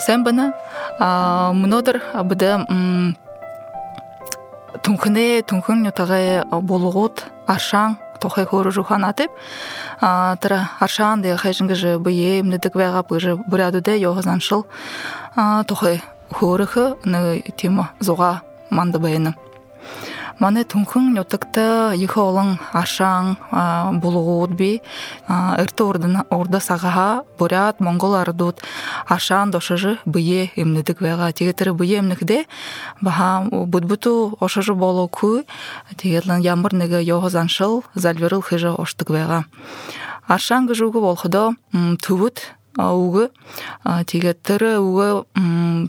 Сен бана мнодыр быда түнхіне түнхін нютагай болгут аршаң тохай хору жухан атып тара аршаң де хайшынга же бые мнедик вега быжы буряду де йогазаншыл тохай хорыхы ны тема зуга манды байыны маны тункун нютыкта йыхы олың ашаң булугут би ырты орда сагаха бурят монгол ардут ашаң дошыжы бые эмнедик вега тигетери бые эмникде баха будбуту ошыжы болу ку тигетлен ямыр неге йогозаншыл зальверыл хыжы оштык вега ашаң гыжугу болходо тубут угы тиге тыры угы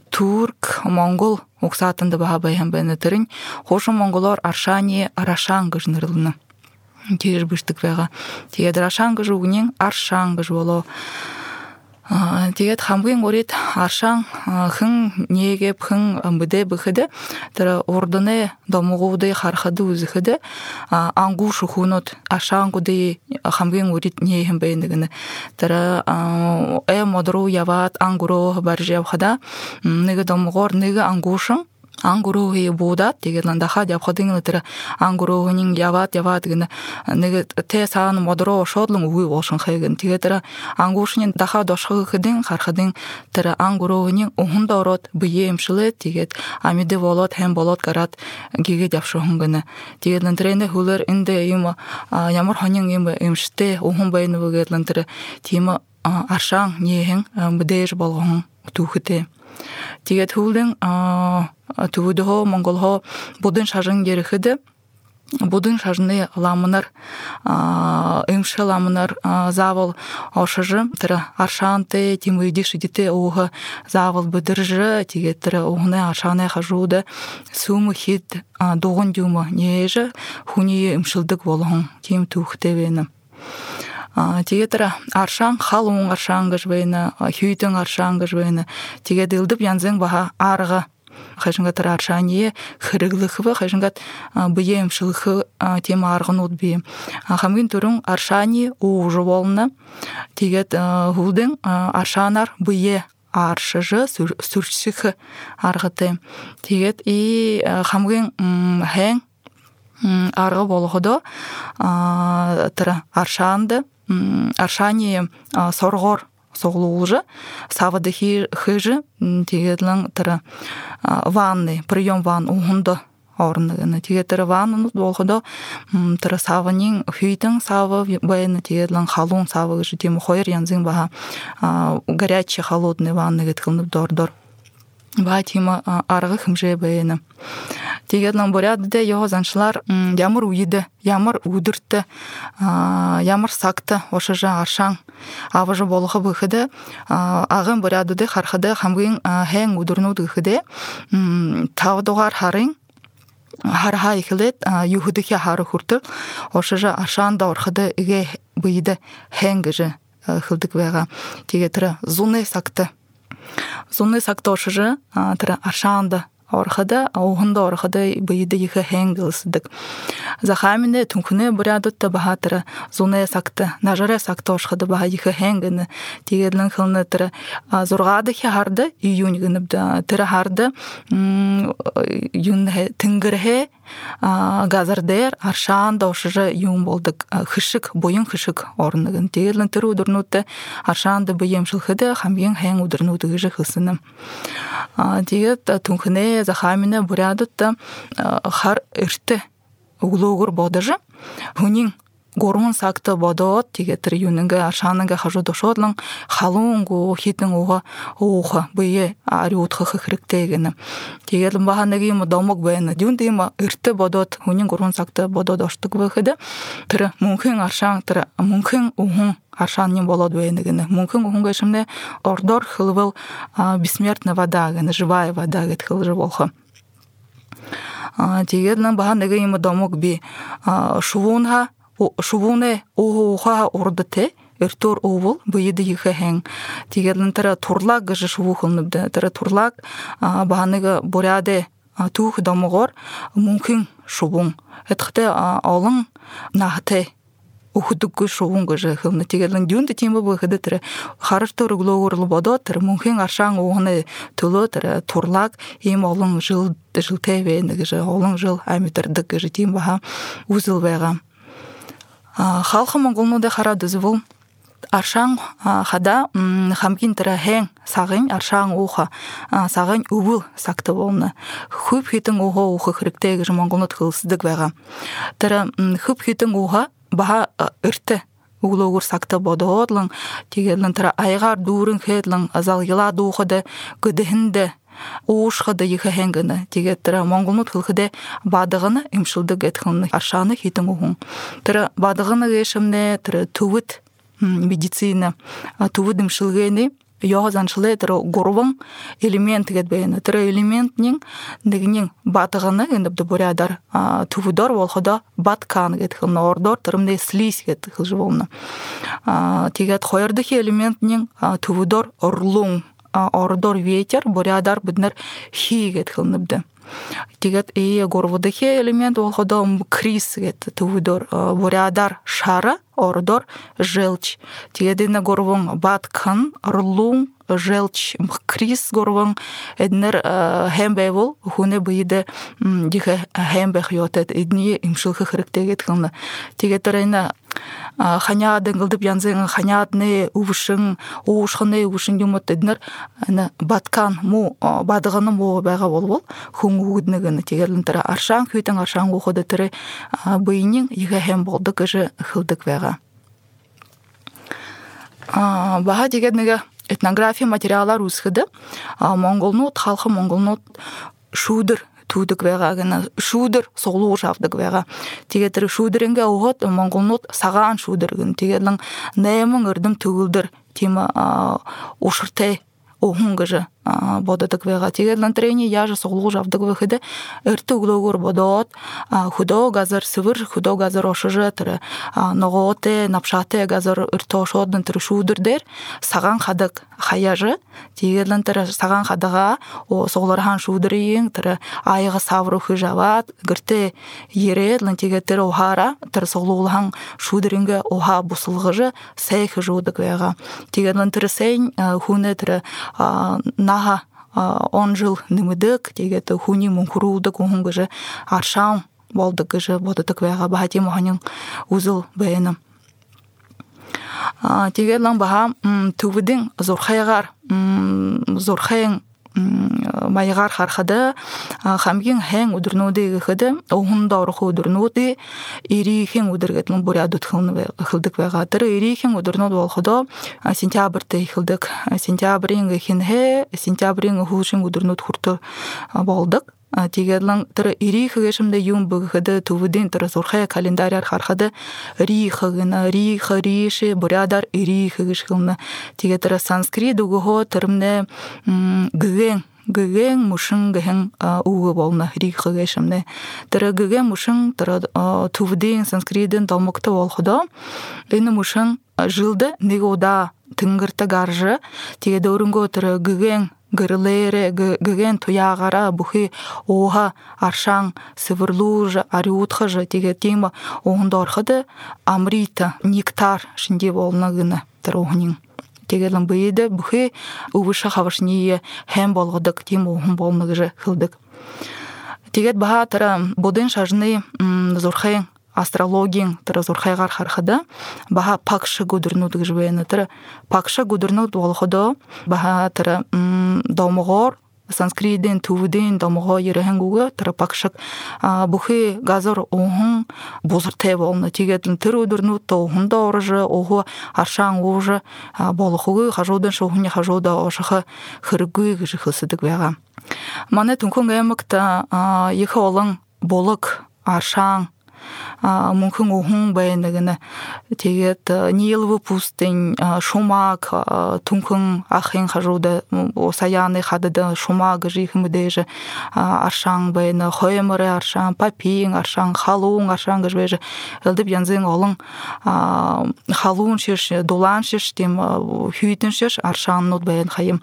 турк монгол уксатынды баха байхан бэна тырын хошу монголор аршани арашан гыжнырылны тигер быштык гыжу угнен аршан гыж боло тэгээд хамгийн урид аршаан хэн нэгэп хэн амбыдэ бэхэдэ тэр урдны домгууды харахады үзэхэдэ ангу шухунот ашаангуды хамгийн урид нэхэн бэйнэгэн тэр э модру яват ангуро барж явхада. Нэгэ домгоор нэгэ ангушин ангурууhi буудат тэгээд ландаха явхадын тэр ангуруугын яваад яваад гэн нэг тэ саан модро шодлон үгүй болшин хайгэн тэгээд тэр ангуушны даха дошхыг хэдин хархадын тэр ангуруугын ухонд ороод бие эмшлээ тэгээд амиде болоод хэм болоод гараад гигэд явшуун гэн тэгээд лан тэрэнэ хүлэр эндэ юм ямар хонин юм эмштэй ухон байна үгээд лан тэр тийм аршаан нэхэн мэдээж болгон түүхэтэй Тэгээд хүүлэн төвөдөө монголхо будын шажын герэхэдэ будын шажны ламынар эмшэ ламынар завал ошыжы. Тірі аршанты тимыйди шидите оғы завал быдыржы. Тиге тірі оғны аршаны хажуды. Сумы хит доғын дюмы нежі. Хуни эмшылдык болғын тим тухтевені тигетра аршаң хал оң аршаң гыжбайны хүйтің аршаң гыжбайны тиге дылдып янзың баха арга хайшынга тара аршание хырыглыхы хайшынгат быем шылхы тема аргын утби хамгин турун аршани уужу болна тигет хулдың аршанар бые аршыжы сүршіхі арғыты тигет и хамгин хэң арғы болғыдо тыра аршанды аршани соргор соглуулжы савады хыжы тегедлің тірі ванны прием ван ухунды орныгыны теге тірі ванны болғыдо тірі савынин хүйтің савы байыны тегедлің халун савы гыжы тему хойыр янзың баха горячий холодный ванны геткылнып дор дор ба тима арғы хымже байыны тегедлен борядыде йогозаншылар ямар уйды ямар удыртты ямар сакты ошыжы аршаң авыжы болохы быхыды агын борядыды хархыды хамгын хэн удурнуды хыды тавдугар харың харха ихлет юхудыхи хары хурты ошыжы аршанда орхыды иге быйды хэнгыжы хылдык вега. Теге тыры зуны сакты зуны сактошыжы тыра аршаанда орхада оухунда орхада быйды иха хэнгылсыдык захамине тункуне бурядутта бахатыра зуне сакты нажаре сакты орхада баха иха хэнгыны тигедлен хылны тыра зургады харды июнь гыныбда тыра харды юн тынгырхе газардер аршаан дошыжы юм болдык. Хышык боюн хышык орныгын. Тегерлен тыр удурнутты аршаанды быем шылхыды хамген хэн удурнуты гыжы хысыным тегет тунхыне захамине бурядутта хар эрте углугур бодыжы хунин горун сакты бодот тигетир юнинге аршанынга хажу дошодлың халунгу хитин уга уха бые ари утха хихриктегени тигелин баханаги му домок бэна дюн дима ирте бодот хунин горун сакты бодот оштук бэхэдэ тир мунхин аршан тир мунхин ухун аршан ним болот бэйнигини мунхин ухунга шимне ордор хылвыл бессмертная вода гени живая вода гет хылжы болха тигелин баханаги му домок би шувунха шувуне уха урдыте эртор овул быйды йыхэхэн тигерлин тара турлак гыжы шуву хылныбды. Тара турлак бааныгы боряде тух домогор мумкин шубун. Этхте алын нахте ухудуггу шуунга же хылны. Тигелен дюнда тима быхыды тире харыштыр глоурлы бодо тире мунхин аршаң угны тулы тире турлак им олон жыл жыл тевенеги же олон жыл амитырдык же тим баха узыл бага халқы монголнуде харадызы бул аршаң хада хамкин тыра хэң сағын аршаң уха сағын увыл сакты болны. Хүп хитин уха уха хректеги же монголнут хылсыздык бага тыра хүп хитин уха баха ырты углогур сакта бодоодлың тигелин тыра айгар дуурын хедлың азал йыла дуухады гыдыхинде уушхады йыхаһенгыны тиге тыра монголнут хылхыде бадыгыны имшылдык этхылны аршаны хитин ухун тыра бадыгыны гешимне тыра тувыт медицина тувыдым шылгени йогазан шылетер горвың элемент кетбейни тире элементнин дегинин батыгыны эндибди бурядар тувудор волходо баткан гет хылна ордор тырымде слизь гет хылжы болна тигет хоердыхи элементнин тувудор орлуң. Ордор ветер бурядар биднер хи гет хылныбды тигет и горвудыхи элемент волходо крис гет тувудор бурядар шара ордор желчь тиедине горвон баткан орлун желчь крис горвон эднер хембе бол хуне быйде дихе хембе хьотет идни имшылхы хректегет хылны тигетерайна ханяадын кылдып янзың ханяадны увышың уушхыны увышың юмот эднер ана баткан му бадыгыны му бага болбол хуң угудныгыны тигерлинтера аршаң хүйтен аршаң уходы тире быйнин иге хем болдык кыжы хылдык вега баха дегенеге этнография материаллар усхыды монголнут халқы монголнут шудыр туудык вега гана шудыр соглуу шавдык вега тигетир шудыринге огот монголнут саган шудыргын тигелин немин ырдым төгүлдүр тима ушурте огунгыжы бододык вега тигерлен трени яжы соглуу жавдык выходы эрти углогур бодот худо газыр сывыр худо газыр ошыжы тыры ногооте напшате газыр эрти ошодун тыры шуудыр саган хадык хаяжы тигерлен тыры саган хадыга о соглорхан шуудырыйың тыры айыгы савру хыжават гырте ередлен тиге тыры охара тыры соглуулхан шуудырынга оха бусылгыжы сей хыжуудык вега тигерлен тыры сейн хуне наха он жыл нымыдык тегеті хуни мунхурулдык ухунгыжы аршам болдыгыжы бодытык вяга бахати моханин узыл бэйным тегелан баха тувыдың зурхайгар зурхайың майгар хархада хамгин хэн удурнуди гыхыды ohun дорху удурнуди ирихин удургетлин бурядут хылдык вегатыр ирихин удурнуд болходо сентябрьте хылдык сентябрин хинхе сентябрин хушин удурнуд хурту болдык тигерлан тыр ири хыгешимде юм быгыды тувудин тыр сурхая календаряр хархады. Ри хыгына ри хыриши бурядар ири хыгышкылны тиге тыр санскрит угухо тырымне гыген гыген мушын гыген угы болна ри хыгешимне тыр гыген мушын тыр тувудин санскритин толмокты болходо эни мушын жылды негода тынгырта гаржы. Тиге дөрүнгө тыр гыген гырлере гыген туягара бухи оха аршаң сывырлужа ариутхажа тиге тема оңдорхады амрита нектар шинде болна гына трогнин тегелен быйды бухи увыша хавашние хэм болгодык тим оғын болныгы хылдык. Тегет баха бодын шажны астрологияң тыра зурхайгар хархада баха пакша гудурнут гыжбена тыра пакша гудурнут волходо баха тыра домогор санскритден тувден домого ерехенгуга тыра пакшак бухи газор ohun бузырте болны тигетин тыр удурнут то ohun да оржы ого аршаң уже болохугы хажудан шохуне хажуда ошаха хыргы гыжы хысыдык вяга мане тункун гэмыкта екі олың болык аршаң мүмкін ухун бэйнэгэнэ тэгээд ниелвы пустынь шумак тункын ахын хажуда саяны хадыда шумак жихмыдэжы аршаң бэйнэ хоймыры аршаң папиң аршаң халуң аршаң гыжбэжы элдип янзын олың халуң шеш дулан шеш тем хүйтін шеш аршаң нут бэйн хайым.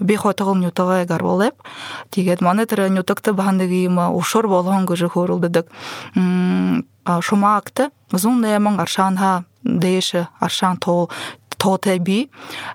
Бехотығыл нютығы гарволеп тигет маны тірі нютыкты бахандыгима ушур болгон гыжы хурулдыдык шумакты зун немон аршанха дэши аршан тол тоотеби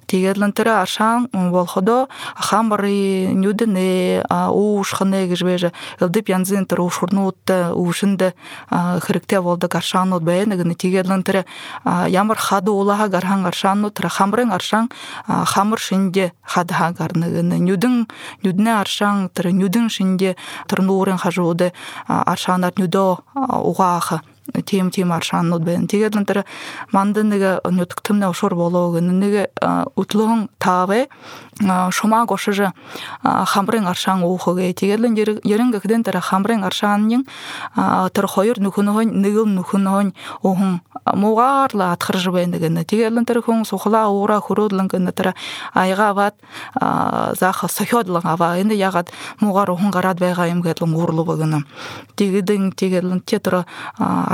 тигедлентери ашаң болходо хамбары нюдене уушхане гижбеже ылдып янзинтер ушурнуутте уушинде хирикте болдук аршанут бээнегини тигедлентери ямар хады улаха гархан аршанну тра хамрын аршаң хамыр шинде хадха гарныгыны нюдын нюдне аршаң тра нюдын шинде тырнуурын хажууде аршанар нюдо тем тем аршаннут бен тигедлентер мандыныга нютктымна ошор бологыныга утлуң таве шома гошыжы хамрын аршан ухыге тигедлен еринге кден тара хамрын аршаннын тар хойыр нухуногон нигыл нухуногон ohun мугарла атхыржы бендигене тигедлен тар хүн сухла ура хурудлын гына тара айга ват заха сохёдлын ава энди ягат мугар ohun гарат байгайым гетлен урлу бгына тигедин тигедлен тетра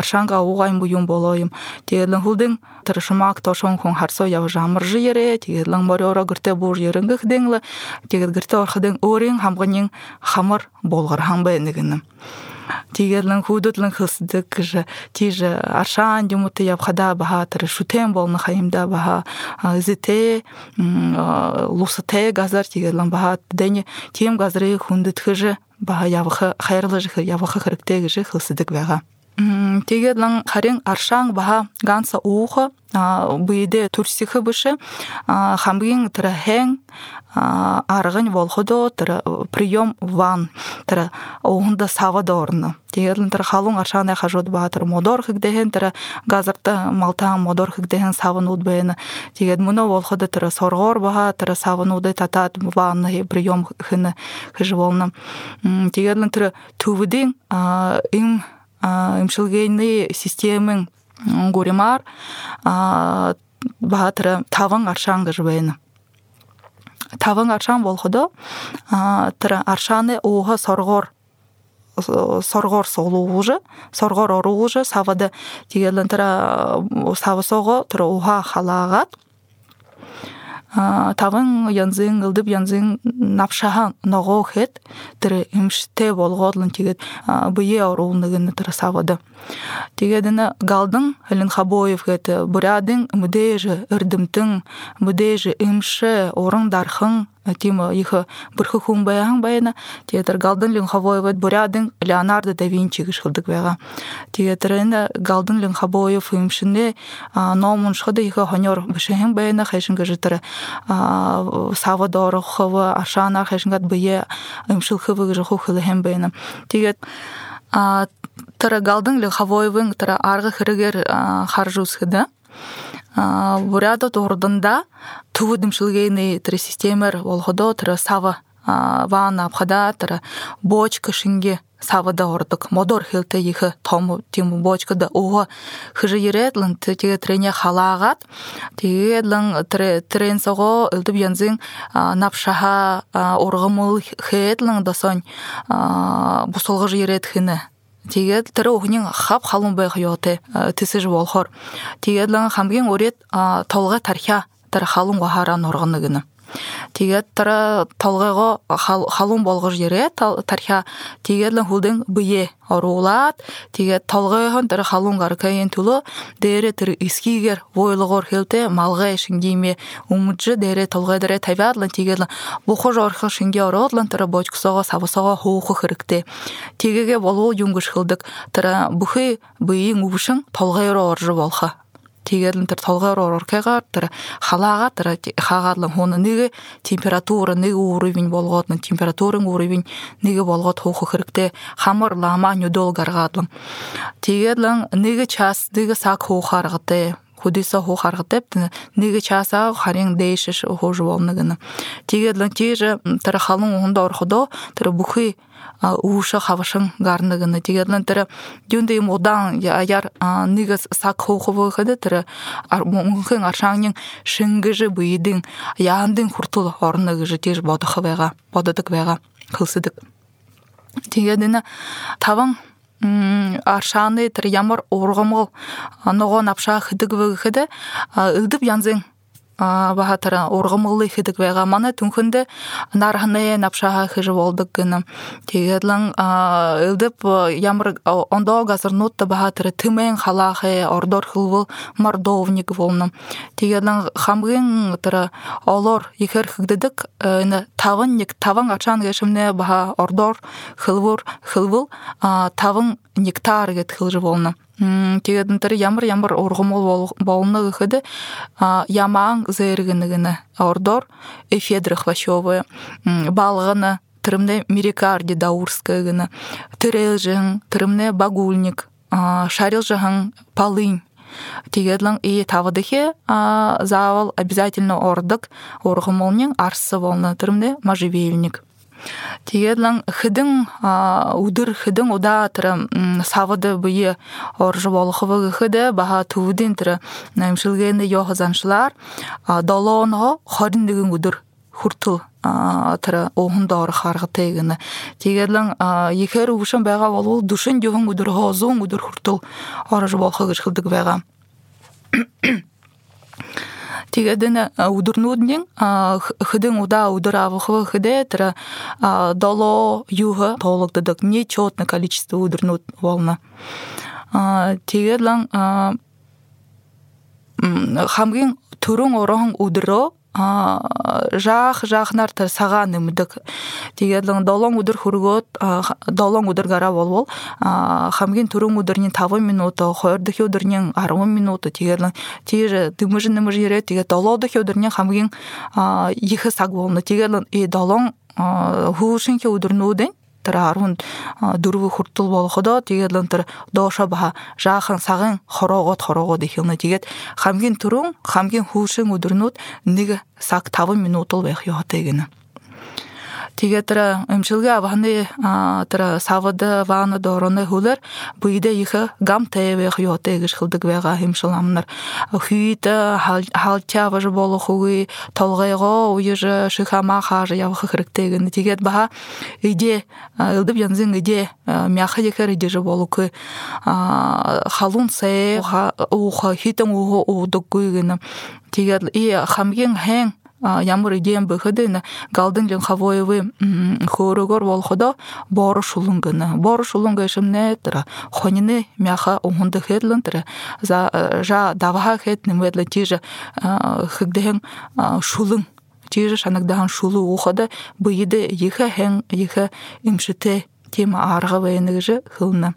аршанга угайм буюм болойым тигедлен хулдин тырышымак тошон хүн харсо яв жамыржы ере тигедлен морёра гырте бур ерин гыхдеңлы тигет гырте орхыдың орин хамгынын хамыр болгар хамбы энигиним тигерлин худутлин хысдык же тиже аршан дюмуты ябхада баха тыры шутен болны хаимда баха зите лусате газар тигерлин баха дени тем газры хундыт хыжы баха явхы хайрлы жы явхы хырыктеги жы хысдык бага тегедлан харин аршан баха ганса уухы быйде турсихы бышы хамбин тыра хэн аргын волходо тыра прием ван тыра оғында сава дорны тегедлин тыра халун аршан хажод батыр модор хигдеген тыра газарта малтан модор хигдеген савын удбейны тегед муно волходо тыра соргор баха тыра савын уды татат ван прием хыны хыжы волны. Тегедлин тыра тувыдин им имшилгейни системын горемар баатыры тавың аршан гыжбейны тавың аршан болходо тыра аршаны уға соргор соргор соолуужу соргор оруужу савады тигелен тыра савы сого тыра уха халагат тавын янзын ылдып янзын напшахан ного хет тире имште болгодлун тигет бые оруулнугын тире савады. Тигедине галдың элин хабоев хет бурядың мудеже ырдымтың мудеже имше орындархың тима их бұрхы хум баян баяна театр галдын линхабоев бурядын леонардо да винчи гышылдык бага театр энде галдын линхабоев имшине номун шхады их хонор бишен баяна хэшин гыжытыр савадор хова ашана хэшингат бие имшил хывы гыжы хухылы хэм баяна тигет тара галдын линхабоевын тара аргы хырыгер харжусхыда бурядо турдында тувыдымшылгейный тыры системер волходо тыры сава ван апхада тыры бочка шинге савада ордук. Модор хилте ихы тому тиму бочкада уга хыжы еретлын тиге трене халагат тигедлын трен сого ылдып янзын напшаха оргымыл хетлын дасонь бусолгыжы ерет хыны тэгээд тэр өхнийн хав халун байх ёоте тэсэж болохоор. Тэгээд хамгийн уред толгой тархиа тэр халун гахаараа нургана гэнэ. Тэгээд тэр толгойгоо халуун болгож ярэ тархиа тэгээд хүлдэн бие оруулаад тэгээд толгойхон тэр халуун гаркаин төлөө дээрэ тэр эскигэр войлогоор хэлтэй малгай шингиймэ өмжө дээрэ толгой дээрэ тавиад лан тэгээд бухож орхо шингээ ороод лан тэр бочксоогоо савсоогоо хөөхөх хэрэгтэй тэгээгээ болов юм гүш хэлдэг тэр бүхий быйын өвшин толгойроо орж болхо Тэгэрэн тэр толгойр оркегаар тэр халаага тэр хаагаалан хуна нэг температура нэг уровень болгоод нэг уровень нэг болгоод хуухах хэрэгтэй хамар лама нүдөл гаргаадлан тэгээд нэг час нэг саг хуухаар гэдэг худиса ху харгатеп нэг часа харин дэшш хож болно гэнэ тэгээд л тийж тэр халун хонд орходо гарна гэнэ. Тэгээд л тэр дүндэ юм удаан яар нэг сак хоохов хэдэ тэр мөнхөн аршаанын шингэж бийдин яандын хуртул гэж тийж бодох байгаа бододог байгаа хөлсөдөг тэгээд энэ таван аршааны тэр ямар ургамгал ногоо навшаа хэдэг гэхэд ыдып янзын баһатара ургымылы хидик вега мана түнхүнде нархны напшаха хижи болдук гына. Тегедлан ылдып ямыр ондо газырнут баһатара тымен халахе ордор хылвыл мордовник волна тегедлан хамгын тара олор ихер хигдедик тавын ник тавын ачан гешимне баха ордор хылвур хылвыл тавын нектар гет хылжы волна тегединтер ямар ямар ургумул болны гыхыды ямаң зээргинигини ордор эфедра хвощевая балгыны тырымне даурская гына тырелжың тырымне багульник шарилжың полынь тигедлың и тавыдыхе завал обязательно ордык оргумолнин арсы волна тырымне можжевельник. Тиедлан хыдың удыр хыдың уда тыры савыды бые оржы болохывы хыды баха туудин тыры имшилгенде йохазаншылар долоно хорин деген удыр хуртул тыры оһун доор харгы тегини тигерлен екер ушын байга болул душын жогун удыр хозун удыр хуртул оржы болохыгыш хылдык байга тигеден удурнуднин хыдың уда удыр авыхы хыде тра доло юга толуктадык нечетное количество удурнуд волна. Тигедлан хамгин түрүң ороң удыро жах жахнар саган имдик тигедлин долон удур хургот долон удур гара болбол хамгин турун удурнин тавы минута хойрдыхи удурнин арвы минута тигедлин тиже дымыжы нымыжы ере тиге долодыхи удурнин хамгин ихы саг болны тигедлин и долон хушинхи удурнуден тараарун дурву хуртул болоходо тэгээд лантар дооша баха жаахан сагын хорогот хорогот ихилна тэгээд хамгийн түрүүн хамгийн хүүшин өдрнүүд нэг саг 5 минут л байх ёотойгэнэ Тэгээ тара эмчилге аваны тара савада вана дороны хулар буйда иха гам тэвэх ёте гиш хылдык вега химшиламнар хүйта халтя важ болу хуги толгайго уйжа шихама хажа явах хректеген тигет баха иде ылдып янзын иде мяха декер иде же болу кы халун се уха хитен ухо удук гүйген тигет и хамген хэн ямар идеям быхыдына галдын лен хавоевы хорогор волходо бору шулунгына бору шулунга шимне тра. Хонины мяха угунды хедлын тра. За жа даваха хет немедле тиже хыгден шулун тиже шанагдахан шулу ухада быйды иха хен иха имшите тема арга вейнигже хылна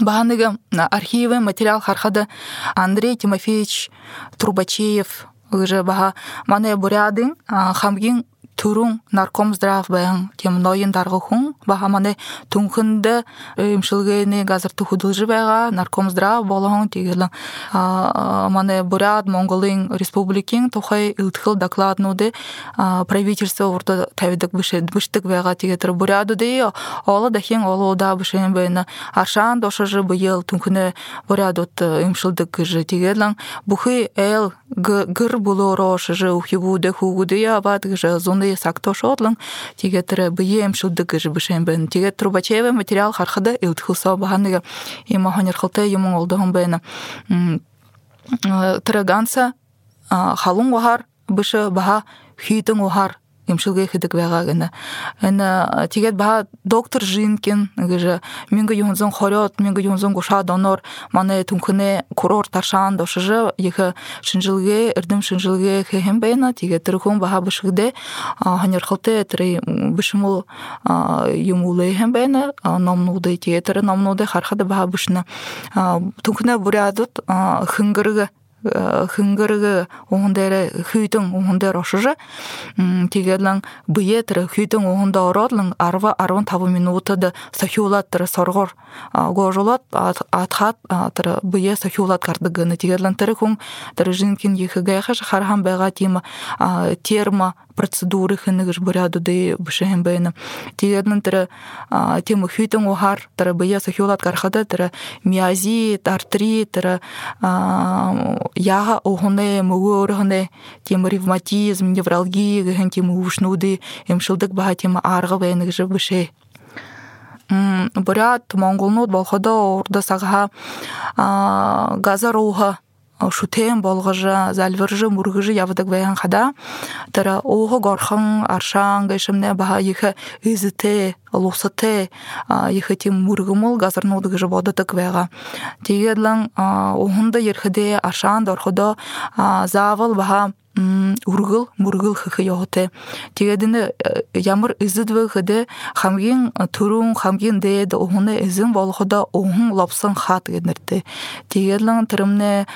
Бааныгы архивы материал хархада Андрей Тимофеевич Трубачеев уже баха мане бурядын хамгин турун нарком здрав баян тем ноин даргы хун баха мане тунхынды имшилгени газыр тухудылжы байга нарком здрав болгон тигелен мане бурят монголин республикин тухай илтхил докладнуды правительство урда тавидык быштык байга тигетер буряду де ола дахин ола да бышен байна аршан дошажы быйыл тунхыны бурядут имшилдык жы тигелен бухы эл гыр булоро шыжы ухибуде хугуды я бат гжы зоны сакто шотлын тигетер быем шудды гжы бышен бен тигет трубачеве материал хархада илтхылса баханыга има ханер хылте юмон олдогон бена траганса халун ухар бышы баха хүйтің ухар имшилге хидик вегагына эна тигет ба доктор жинкин гыжа минга юнзон хорот минга юнзон гуша донор мане тункыне курорт таршан дошыжы еха шинжилге эрдим шинжилге хем бена тигет трухун баха бышыгде ханер хылте три бышмул юмуле хем бена номнуде тигет номнуде хархада баха бышна. Тункыне бурядут хынгырыгы оңдары хүйтің оңдары ошыжы тигерлан быетыр хүйтің оңда ородлың арва арван табы минутады сахиулаттыр соргор гожулат атхат тыр бые сахиулат кардыгыны тигерлан тыры хүн тыры жинкин ехыгайхаш хархан байга тима терма процедуры хыныгыш буряду дэй бышэхэм бэйна тигернэн тэрэ тема хүйтэн ухар тэрэ быя сахиулат кархада тэрэ миазит артрит тэрэ яга охоне мөгөөрөхөне тема ревматизм невралгия гэхэн тема ушнуды эмшилдик баха тема арга бэйнэгж бышэ бурят монголнууд болоходоо урда сагха газар уха шутен болгыжы залвыржы мургыжы ябыдык бәян хада. Тара ого горхан аршан гешемне баха ихе изите лусате ихе тим мургымыл газарнудыгыжы бодытык бәга тигедлан охунда ерхеде аршан дорходо завыл баха ургыл мургыл хыхы йоғыты. Тегедіні ямыр ізідві хыды хамгин турун хамгин дейді оғыны ізін болғыда оғын лапсын хат генерді. Тегедлің тірімне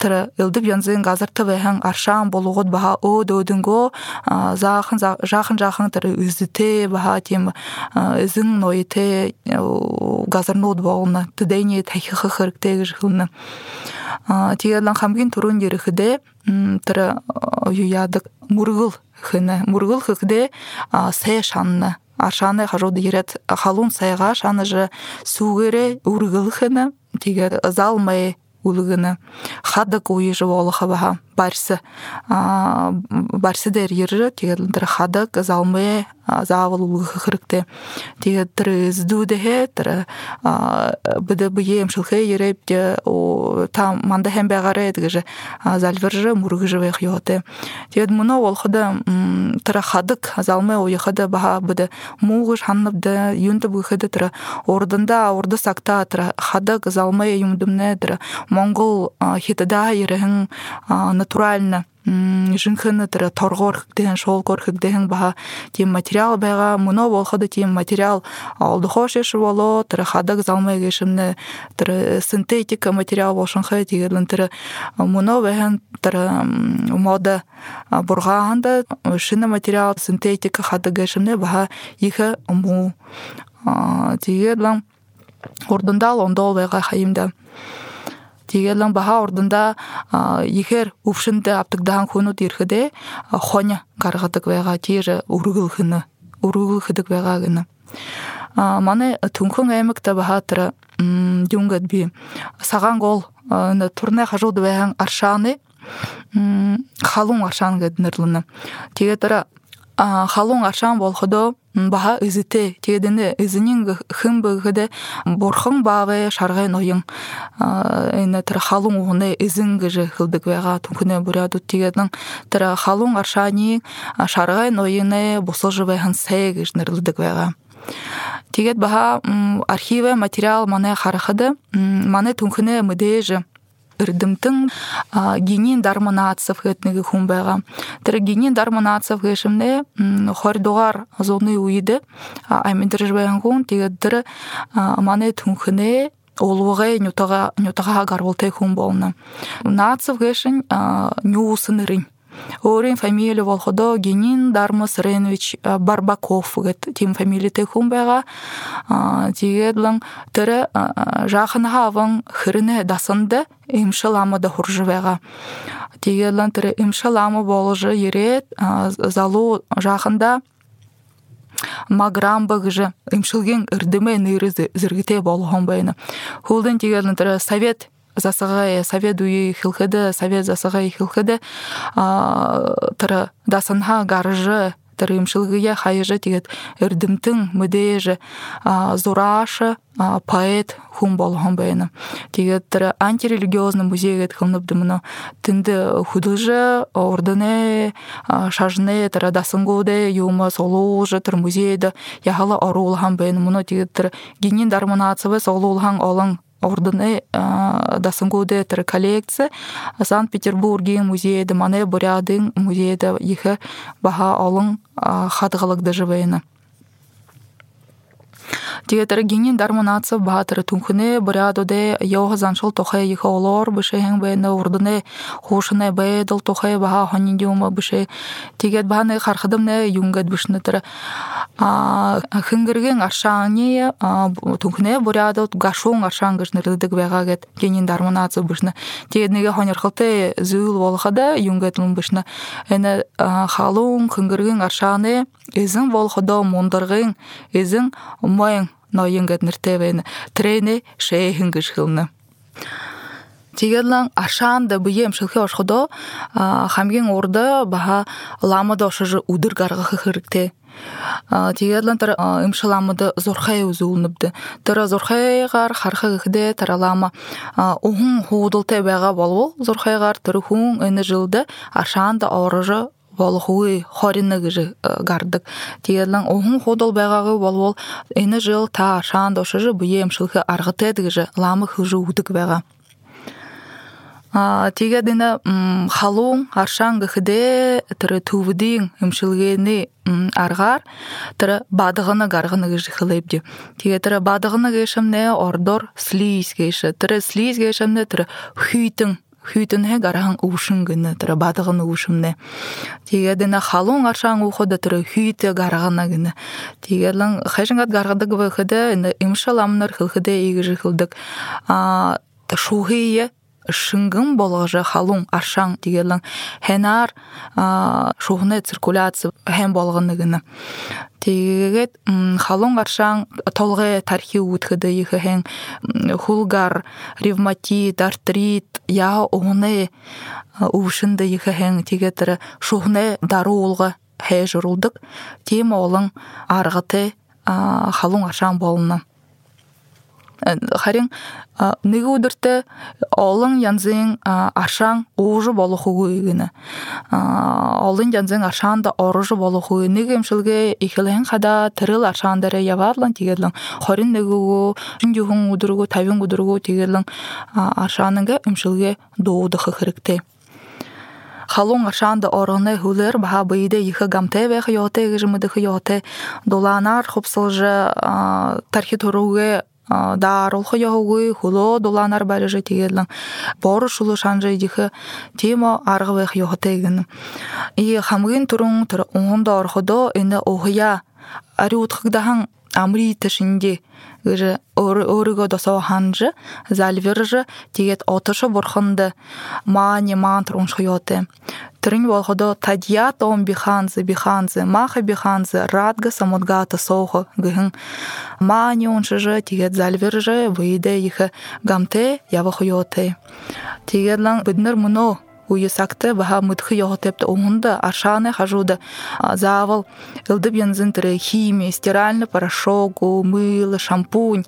тірі илдіп янзын газырты бәхін аршан болуғыд баха о дөдінго жақын жақын тірі үзіте баха тем ізін нойыте газырнуд болғыны. Тідейне тәйхі хырықтегі жығылны. Тегедлің хамгин турун еріхіде тра юядык мургыл хыны. Мургыл хыкде сэ шанны. Аршаны хажуды ерет халун сайга шаны же сугере ургыл хыны тигер залмай улыгыны. Хадык уйжы волыха баха. Барсы барсы дер ержі тегерлдір хадык залмай завыл улыгы хырыкты. Теге тірі здудехе тірі бді бие мшылхе ереп те там манда хем бәгаре едгіжі зальвержі мургыжы вех йоты тегед муно ол хыды тірі хадык залмай ойхыды баха бді муғыш ханныбды юнты бұхыды тірі ордында орды сакта тірі хадык залмай юмдымне тірі моңғол хитыда ерехін натурально жинхыны тірі торгор хыгдehen шол кор хыгдehen баха тем материал байга муно болхады тем материал алды хош еші боло тірі хадык залмай кешімні тірі синтетика материал болшынхы тегерлін тірі муно бәхен тірі мода бургағанда шина материал синтетика хадык кешімні баха ихы му тегерлін ордында лондол байга хайымда тигелен баха ордында ихер упшынды аптыгдахан хунут ирхиде хоня каргадык вега тиже ургыл хыны ургыл хыдык вега гыны. Маны тунхун эмикте баха тыра дюнгат би. Саган гол турне хажуды вехан аршаны халун аршан гэднерлыны тиге тыра халун аршан баха изите тегедене изинин хым быгыде борхың бавы шаргай ноyың эне тра халун уне изин гыжы хылдык вега тункуне буряду тегеден тра халун аршани шаргай ноyыне босожы вехан сегиш нерлдык вега тегет баха архиве материал мане харахыды мане тункуне мыдежы ырдымтың генин дармонацев хэтнеги хумбайга тірі генин дармонацев гэшимне хордугар зоны уйды аймендиржбайган хун теге дыры мане түнхіне олугай нютага нютага гарволтай хун болны нацев гэшин нюусынырын Орин фамилия волходо Генин Дармас Ренович Барбаков. Гэт тим фамилия те хумбайга тигедлан тірі жақынға аван хырыны дасынды имшыламы да хуржыбайга тигедлан тірі имшыламы болжы ерет залу жақында маграм багыжы имшылген ырдыме ныры зіргіте болған байны. Хулдын тигедлан тірі совет засагай совет уи хилхеде совет засагай хилхеде тыры дасанха гарыжы тырымшылгыя хайыжы тигет эрдимтин мүдежі зурашы поэт хум болгон бэйна тигет тыры антирелигиозный музейгет кылныпды муну тинди худыжы ордыне шажне тыры дасынгуде юма солуужы тыр музейде яхала орулхан бэйна муну тигет тыры гинин дарманацыбы солуулхан олың ордыны дасынгуде тыр коллекция санкт петербургин музейде мане бурядын музейде ихе баха олың хатгалык дажывейна Тиетер гинин дармонация баатыры тунхуне бурядоде йога заншыл тохе йыха олор быше хең бэйне урдыне хушыне бэйдыл тохе баха хонин дюма быше тигет баханы хархыдымне юнгет бышны тыры хынгырген аршане тунхуне бурядо гашуң аршан гышнырдык бэгагет гинин дармонация бышны тигетнеге хонерхылте зүүл волхада юнгет лун бышны эне халуң хынгырген аршане эзин волходо мундыргын эзин моен ноюнгат нэртэвэн. Трэне шэйхэнгэж хылна тигедлан ашан да быем шылхы ошходо хамгийн урда баха лама дошыжы удыр гаргахы хырыкте тигедлан тар имшаламыды зорхай үзүүлнүбдү тара зорхайгар хархагыхде таралама ухун хуудылте бага болбол зорхайгар тары хун эне жылды ашан да орыжы болохуй хоринныгыжы гардык. Тиерлан ухун худол байгагы болбол эне жыл та ашан дошыжы быем шылхы аргытедгыжы ламы хыжы удык бага. Тиге дина халун аршан гыхде тыры тувдин имшилгени аргар тыры бадыгына гаргына гыжы хылыпди тиге тыры бадыгына гешемне ордор слиз геше тыры слиз гешемне тыры хүйтин хүйтүнэ гарахан уушин гыны тыры бадыгын уушумне тиге дина халун аршан ухода тыры хүйте гарагына гыны тиге лан хайжангат гаргадык выхыды имшаламнар хылхыде игижи хылдык шухие шынгын болгожа халун аршаң дигелен хенар шухне циркуляция хем болгоныгыны тегет халун аршаң толге тархи утхыды ихе хен хулгар ревматит артрит я оне ушынды ихе хен тегетер шухне даруулга хэ журулдык тем олың аргыты халун аршаң болны харин ныгы удырты олың янзын ашаң уужу болохугуйгыны олың янзын ашаң да оружу болохуй ныгы эмшилге ихилен хада тырыл ашаң дере яварлан тигерлен хорин ныгугу жүндюхун удуругу тавин удуругу тигерлен ашаныга эмшилге дууды хыхырыкты халун ашанда ороны хүлэр баха гамте вэх йоте гыжмыды хыйоте доланар хопсылжы тархи даарулхы яхугуй хуло доланар барыжы тигерлен бору шулу шанжы дихы тимо аргывэх йохотеген и хамгын турун тур оңдо орходо эне охя ари утхыгдахан амри тышинде ыры өрүгө досо ханжы залвержы тигет отышы бурхынды. Маани маан турун шойоте Трин волходо тадья том биханзы биханзы маха биханзы радга самудгата сохо гыхын мани уншыжы тигет зальвержы выйде ихы гамте явахуйоте тигетлан биднер муно уйысакты баха мытхы йоготепті оңында аршаны хажуды завал ылдып янзын тірі химия стиральный порошок мыло шампунь.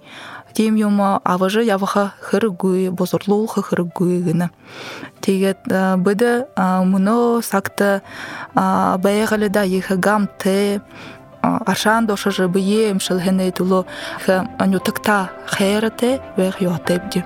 Тем юма авыжы явыха хыргуй бозорлул хыргуй гына. Тегет быды муно сакты баягалы да ихы гам те аршан дошыжы бие мшыл хене туло анютыкта хайрате вех йотепди